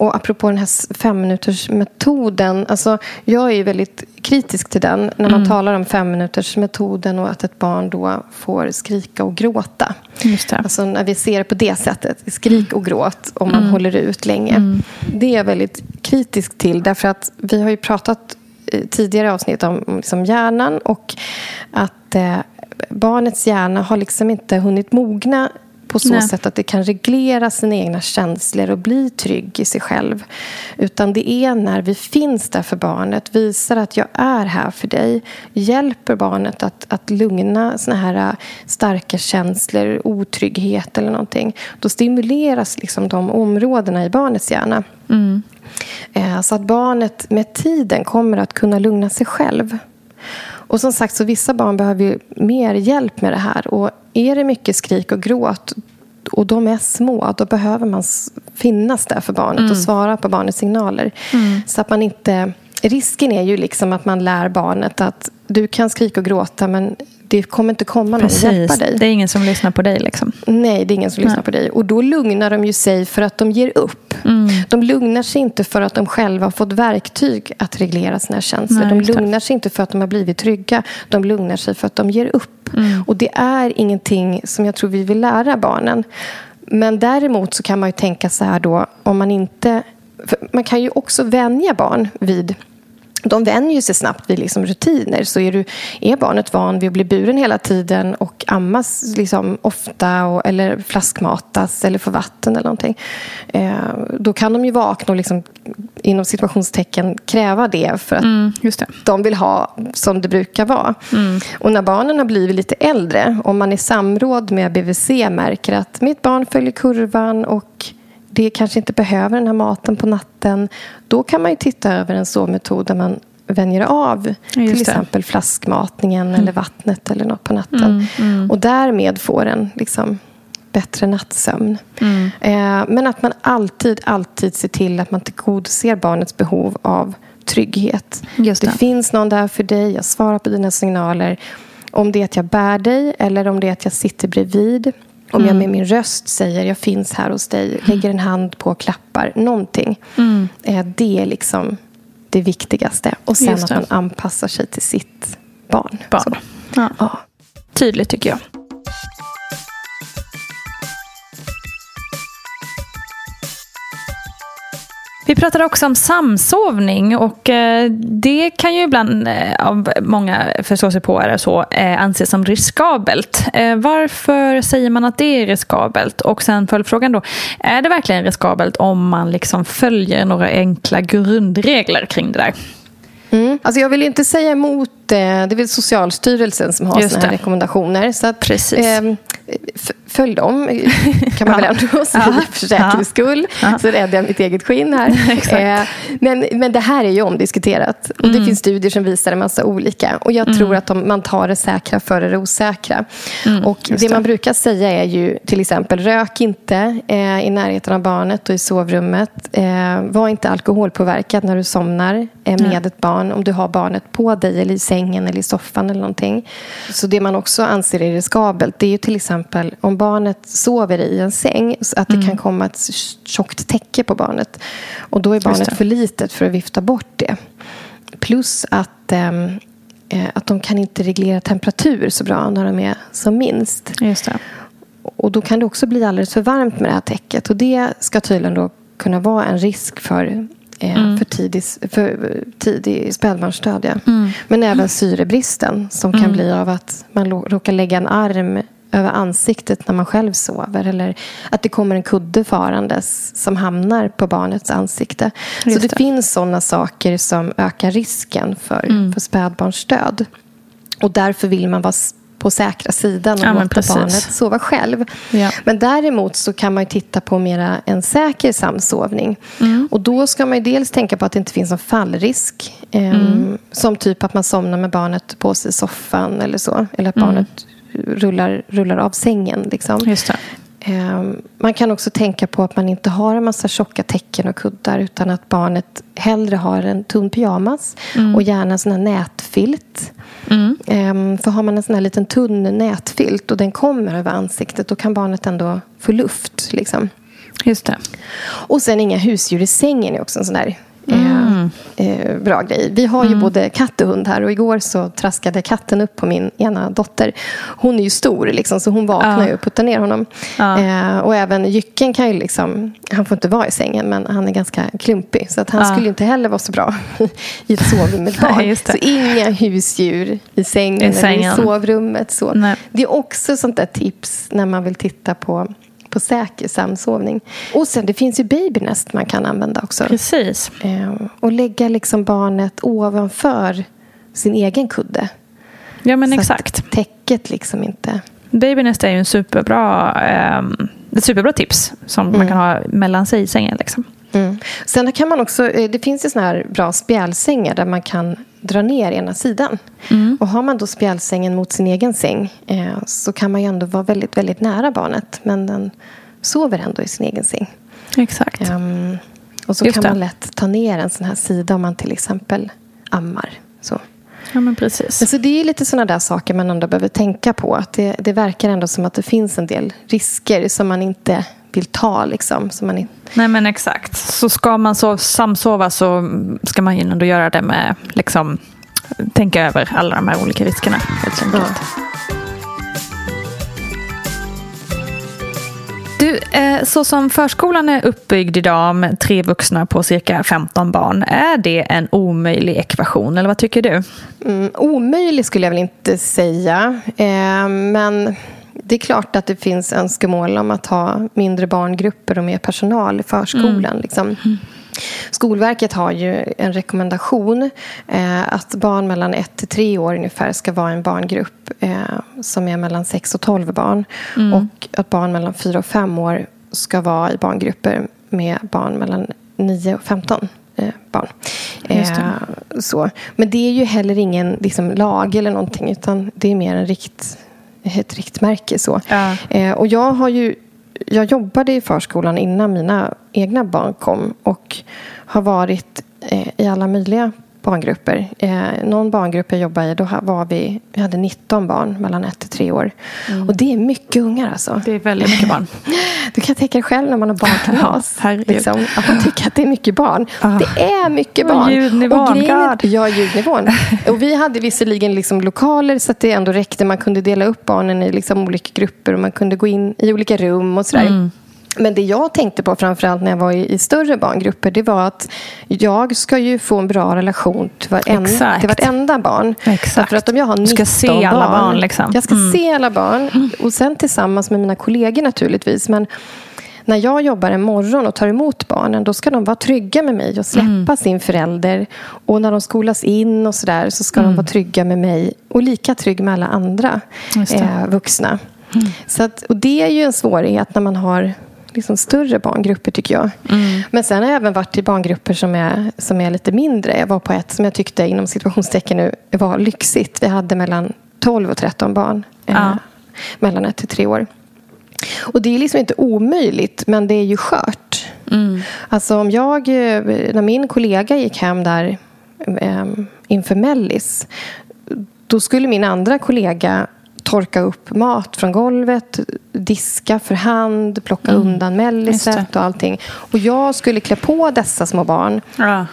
och apropå den här femminutersmetoden. Alltså, jag är väldigt kritisk till den. När man mm. talar om femminutersmetoden och att ett barn då får skrika och gråta. Just det. Alltså när vi ser det på det sättet. Skrik och gråt om man mm. håller ut länge. Mm. Det är jag väldigt kritisk till. Därför att vi har ju pratat tidigare avsnitt om liksom hjärnan och att eh, barnets hjärna har liksom inte hunnit mogna på så Nej. sätt att det kan reglera sina egna känslor och bli trygg i sig själv. Utan det är när vi finns där för barnet, visar att jag är här för dig, hjälper barnet att, att lugna såna här äh, starka känslor, otrygghet eller någonting. Då stimuleras liksom de områdena i barnets hjärna. Mm. Äh, så att barnet med tiden kommer att kunna lugna sig själv. Och som sagt, så vissa barn behöver ju mer hjälp med det här. Och är det mycket skrik och gråt och de är små, då behöver man finnas där för barnet mm. och svara på barnets signaler. Mm. Så att man inte... Risken är ju liksom att man lär barnet att du kan skrika och gråta men det kommer inte komma någon och hjälpa dig. Det är ingen som lyssnar på dig. Liksom. Nej, det är ingen som Nej. lyssnar på dig. Och då lugnar de ju sig för att de ger upp. Mm. De lugnar sig inte för att de själva har fått verktyg att reglera sina känslor. Nej, de lugnar sig inte för att de har blivit trygga. De lugnar sig för att de ger upp. Mm. Och det är ingenting som jag tror vi vill lära barnen. Men däremot så kan man ju tänka så här då, om man inte... man kan ju också vänja barn vid de vänjer sig snabbt vid liksom rutiner. Så är, du, är barnet van vid att bli buren hela tiden och ammas liksom ofta och, eller flaskmatas eller få vatten eller någonting. Eh, då kan de ju vakna och liksom, inom situationstecken kräva det för att mm, det. de vill ha som det brukar vara. Mm. Och när barnen har blivit lite äldre, om man i samråd med BVC märker att mitt barn följer kurvan och det kanske inte behöver den här maten på natten. Då kan man ju titta över en sovmetod där man vänjer av Just till det. exempel flaskmatningen mm. eller vattnet eller något på natten. Mm, mm. Och därmed får en liksom, bättre nattsömn. Mm. Eh, men att man alltid, alltid ser till att man tillgodoser barnets behov av trygghet. Det. det finns någon där för dig, jag svarar på dina signaler. Om det är att jag bär dig eller om det är att jag sitter bredvid om jag mm. med min röst säger jag finns här hos dig, mm. lägger en hand på klappar, någonting. Mm. Det är liksom det viktigaste. Och sen att man anpassar sig till sitt barn. barn. Ja. Ja. Tydligt tycker jag. Vi pratade också om samsovning och eh, det kan ju ibland eh, av många förståsigpåare så eh, anses som riskabelt. Varför säger man att det är riskabelt? Och sen följdfrågan då, är det verkligen riskabelt om man liksom följer några enkla grundregler kring det där? Mm. Alltså jag vill inte säga emot det. Det är väl Socialstyrelsen som har här rekommendationer. Så att, Precis. Eh, följ dem, kan man väl ändå säga för säkerhets skull. Så räddar jag mitt eget skinn här. eh, men, men det här är ju omdiskuterat. Och mm. Det finns studier som visar en massa olika. Och Jag mm. tror att de, man tar det säkra före det osäkra. Mm, och det, det, man brukar säga är ju till exempel rök inte eh, i närheten av barnet och i sovrummet. Eh, var inte alkoholpåverkad när du somnar med ett barn. Om du har barnet på dig eller i sängen eller i soffan eller någonting. Så det man också anser är riskabelt det är ju till exempel om barnet sover i en säng så att det mm. kan komma ett tjockt täcke på barnet. Och då är barnet för litet för att vifta bort det. Plus att, ehm, eh, att de kan inte reglera temperatur så bra när de är som minst. Just det. Och då kan det också bli alldeles för varmt med det här täcket. Och det ska tydligen då kunna vara en risk för mm. för, tidig, för tidig spädbarnsdöd. Ja. Mm. Men även syrebristen som kan mm. bli av att man råkar lägga en arm över ansiktet när man själv sover. Eller att det kommer en kudde farandes som hamnar på barnets ansikte. Just så det, det, finns sådana saker som ökar risken för, mm. för spädbarnsdöd. Och därför vill man vara på säkra sidan och ja, låta barnet sova själv. Ja. Men däremot så kan man titta på mera en säker samsovning. Mm. Och då ska man dels tänka på att det inte finns någon fallrisk. Eh, mm. Som typ att man somnar med barnet på sig i soffan eller så. Eller att mm. barnet rullar, rullar av sängen. Liksom. Ehm, man kan också tänka på att man inte har en massa tjocka täcken och kuddar utan att barnet hellre har en tunn pyjamas mm. och gärna en sån här nätfilt. Mm. Ehm, för har man en sån här liten tunn nätfilt och den kommer över ansiktet då kan barnet ändå få luft. Liksom. Just det. Och sen inga husdjur i sängen är också en sån där Mm. Eh, bra grej. Vi har ju mm. både katt och hund här och igår så traskade katten upp på min ena dotter. Hon är ju stor liksom, så hon vaknar ja. och puttar ner honom. Ja. Eh, och även Jycken kan ju liksom, han får inte vara i sängen men han är ganska klumpig så att han ja. skulle inte heller vara så bra i ett sovrum med barn. så inga husdjur i sängen, I sängen. eller i sovrummet. Så. Det är också sånt där tips när man vill titta på på säker samsovning. Och sen det finns ju babynest man kan använda också. Precis. Eh, och lägga liksom barnet ovanför sin egen kudde. Ja men så exakt. Att täcket liksom inte... Babynest är ju en superbra, eh, ett superbra tips som mm. man kan ha mellan sig i sängen. Liksom. Mm. Sen kan man också, eh, det finns ju såna här bra spjälsängar där man kan dra ner ena sidan. Mm. Och har man då spjälsängen mot sin egen säng eh, så kan man ju ändå vara väldigt, väldigt nära barnet. Men den sover ändå i sin egen säng. Exakt. Um, och så Just kan det. man lätt ta ner en sån här sida om man till exempel ammar. Så. Ja, men precis. Alltså det är lite sådana där saker man ändå behöver tänka på. Att det, det verkar ändå som att det finns en del risker som man inte vill ta. Liksom, som man inte... Nej men exakt. Så ska man så samsova så ska man ju ändå göra det med liksom, tänka över alla de här olika riskerna. Helt enkelt. Ja. Du, eh, så som förskolan är uppbyggd idag med tre vuxna på cirka 15 barn, är det en omöjlig ekvation eller vad tycker du? Mm, omöjlig skulle jag väl inte säga, eh, men det är klart att det finns önskemål om att ha mindre barngrupper och mer personal i förskolan. Mm. Liksom. Mm. Skolverket har ju en rekommendation eh, att barn mellan 1 till 3 år ungefär ska vara en barngrupp eh, som är mellan 6 och 12 barn. Mm. Och att barn mellan 4 och 5 år ska vara i barngrupper med barn mellan 9 och 15 eh, barn. Eh, så. Men det är ju heller ingen liksom, lag eller någonting utan det är mer en rikt, ett riktmärke. Så. Ja. Eh, och jag har ju jag jobbade i förskolan innan mina egna barn kom och har varit eh, i alla möjliga barngrupper. Eh, någon barngrupp jag jobbade i, då var vi, vi hade 19 barn mellan 1 till 3 år. Mm. Och det är mycket ungar alltså. Det är väldigt mycket barn. Du kan tänka dig själv när man har barnkalas. Liksom, att man tycker att det är mycket barn. Ah. Det är mycket barn. Och ljudnivån. Och grejen, ja, ljudnivån. och vi hade visserligen liksom lokaler så att det ändå räckte. Man kunde dela upp barnen i liksom olika grupper och man kunde gå in i olika rum och sådär. Mm. Men det jag tänkte på framförallt när jag var i, i, större barngrupper det var att jag ska ju få en bra relation till, varenda, till vartenda barn. Exakt. För att om jag har 19 du ska se alla barn. barn liksom. Jag ska mm. se alla barn. Och sen tillsammans med mina kollegor naturligtvis. Men när jag jobbar en morgon och tar emot barnen då ska de vara trygga med mig och släppa mm. sin förälder. Och när de skolas in och sådär så ska mm. de vara trygga med mig och lika trygg med alla andra eh, vuxna. Mm. Så att, och det är ju en svårighet när man har liksom större barngrupper tycker jag. Mm. Men sen har jag även varit i barngrupper som är, som är lite mindre. Jag var på ett som jag tyckte inom situationstecken nu var lyxigt. Vi hade mellan 12 och 13 barn. Eh, ja. Eh, mellan 1 till 3 år. Och det är liksom inte omöjligt, men det är ju skört. Mm. Alltså om jag, eh, när min kollega gick hem där eh, inför Mellis då skulle min andra kollega torka upp mat från golvet, diska för hand, plocka mm. undan melliset och allting. Och jag skulle klä på dessa små barn. Ja.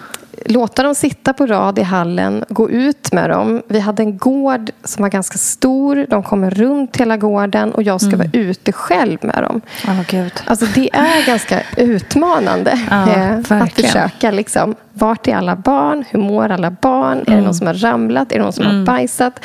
Låta dem sitta på rad i hallen, gå ut med dem. Vi hade en gård som var ganska stor. De kommer runt hela gården och jag ska mm. vara ute själv med dem. Oh, Gud. Alltså, det är ganska utmanande ja, eh, att försöka. Liksom, vart är alla barn? Hur mår alla barn? Mm. Är det någon mm. som har ramlat? Är det någon som mm. har bajsat?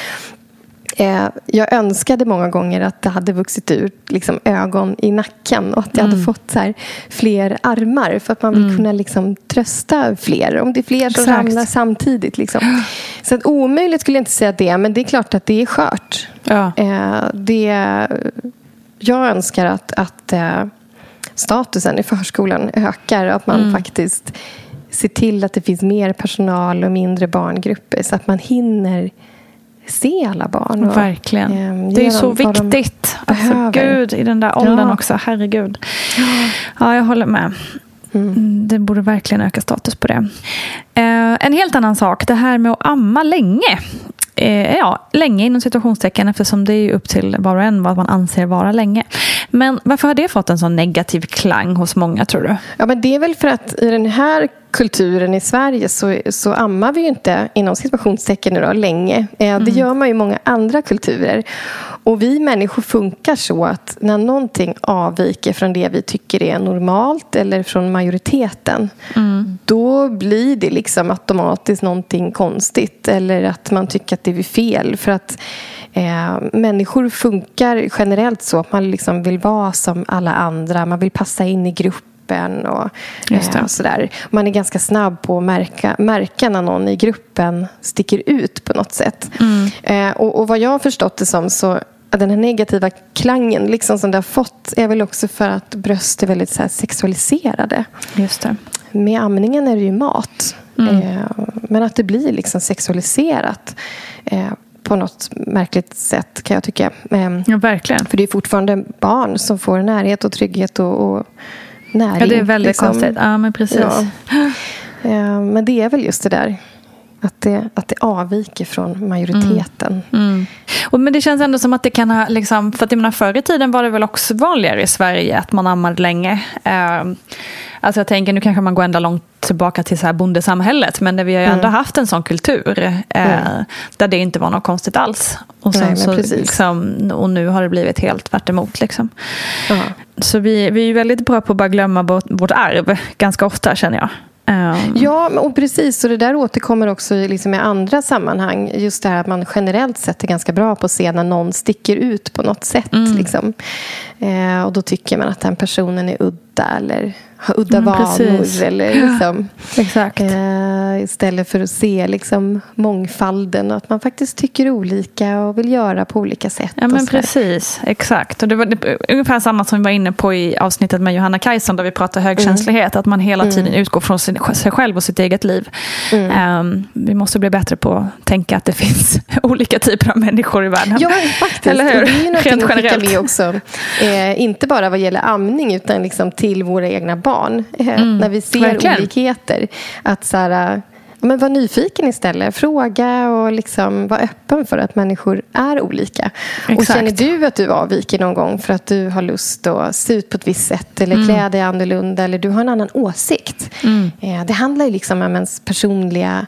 Eh, jag önskade många gånger att det hade vuxit ut liksom, ögon i nacken och att jag mm. hade fått så här, fler armar för att man vill mm. kunna liksom, trösta fler. Om det är fler som ramlar samtidigt. Liksom. Så att omöjligt skulle jag inte säga det, men det är klart att det är skört. Ja. Eh, det, jag önskar att, att eh, statusen i förskolan ökar och att man mm. faktiskt ser till att det finns mer personal och mindre barngrupper så att man hinner se alla barn. Och, Verkligen. Eh, det är så viktigt. Alltså, Gud, i den där åldern ja. också. Herregud. Ja, jag håller med. Mm. Det borde verkligen öka status på det. Eh, en helt annan sak, det här med att amma länge. Eh, ja, länge inom situationstecken eftersom det är upp till var och en vad man anser vara länge. Men varför har det fått en sån negativ klang hos många tror du? Ja, men det är väl för att i den här kulturen i Sverige så, så ammar vi ju inte inom situationstecken då, länge. Eh, det mm. gör man ju i många andra kulturer. Och vi människor funkar så att när någonting avviker från det vi tycker är normalt eller från majoriteten mm. då blir det liksom automatiskt någonting konstigt eller att man tycker att det är fel. För att eh, människor funkar generellt så att man liksom vill vara som alla andra. Man vill passa in i gruppen gruppen. Och, eh, sådär. Man är ganska snabb på att märka, märka när någon i gruppen sticker ut på något sätt. Mm. Eh, och, och, vad jag har förstått det som så den här negativa klangen liksom som det har fått är väl också för att bröst är väldigt så sexualiserade. Just det. Med amningen är det ju mat. Mm. Eh, men att det blir liksom sexualiserat eh, på något märkligt sätt kan jag tycka. Eh, ja, verkligen. För det är fortfarande barn som får närhet och trygghet och, och näring. Ja, det är väldigt liksom. konstigt. Ja, men precis. Ja. Eh, men det är väl just det där. Att det, att det avviker från majoriteten. Mm. Mm. Och, men det känns ändå som att det kan ha, liksom, för att jag menar, förr i tiden var det väl också vanligare i Sverige att man ammade länge. Uh, alltså jag tänker, nu kanske man går ända långt tillbaka till så här bondesamhället, men vi har ju ändå mm. haft en sån kultur uh, där det inte var något konstigt alls. Och, Nej, så, liksom, och nu har det blivit helt tvärt emot. Liksom. Så vi, vi är väldigt bra på att bara glömma vårt, vårt arv ganska ofta känner jag. Um. Ja, och precis. Och det där återkommer också liksom i andra sammanhang. Just det här att man generellt sett är ganska bra på att se när någon sticker ut på något sätt. Mm. Liksom. Eh, och då tycker man att den personen är udda eller har udda mm, vanor. Eller liksom, Exakt. Eh, istället för att se liksom, mångfalden och att man faktiskt tycker olika och vill göra på olika sätt. Ja, men precis. Exakt. Och det var det, ungefär samma som vi var inne på i avsnittet med Johanna Kajson där vi pratade högkänslighet. Mm. Att man hela tiden mm. utgår från sig, själv och sitt eget liv. Um, vi måste bli bättre på att tänka att det finns olika typer av människor i världen. Ja, faktiskt. Eller hur? Och det är ju någonting att skicka med också. Eh, inte bara vad gäller amning utan liksom till våra egna barn. Eh, mm, när vi ser verkligen. olikheter. Att så här, men var nyfiken istället. Fråga och liksom var öppen för att människor är olika. Exakt. Och känner du att du avviker någon gång för att du har lust att se ut på ett visst sätt eller Mm. klä dig annorlunda eller du har en annan åsikt. Eh, Det handlar ju liksom om ens personliga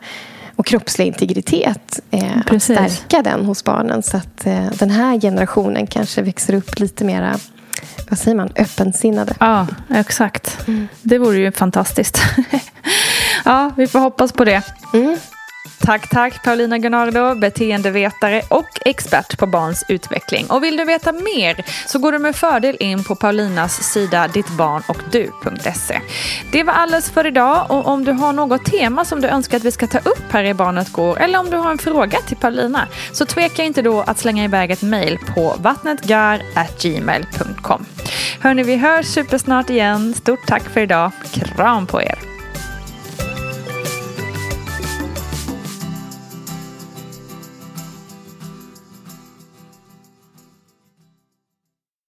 och kroppsliga integritet. Eh, att stärka den hos barnen så att eh, den här generationen kanske växer upp lite mera vad säger man, öppensinnade. Ja, exakt. Det vore ju fantastiskt. ja, vi får hoppas på det. Mm. Tack, tack Paulina Gunnardo, beteendevetare och expert på barns utveckling. Och vill du veta mer så går du med fördel in på Paulinas sida dittbarnochdu.se. Det var alles för idag och om du har något tema som du önskar att vi ska ta upp här i Barnet Går eller om du har en fråga till Paulina så tveka inte då att slänga iväg ett mejl på vattnetgar.gmail.com. Hörni, vi hörs supersnart igen. Stort tack för idag. Kram på er!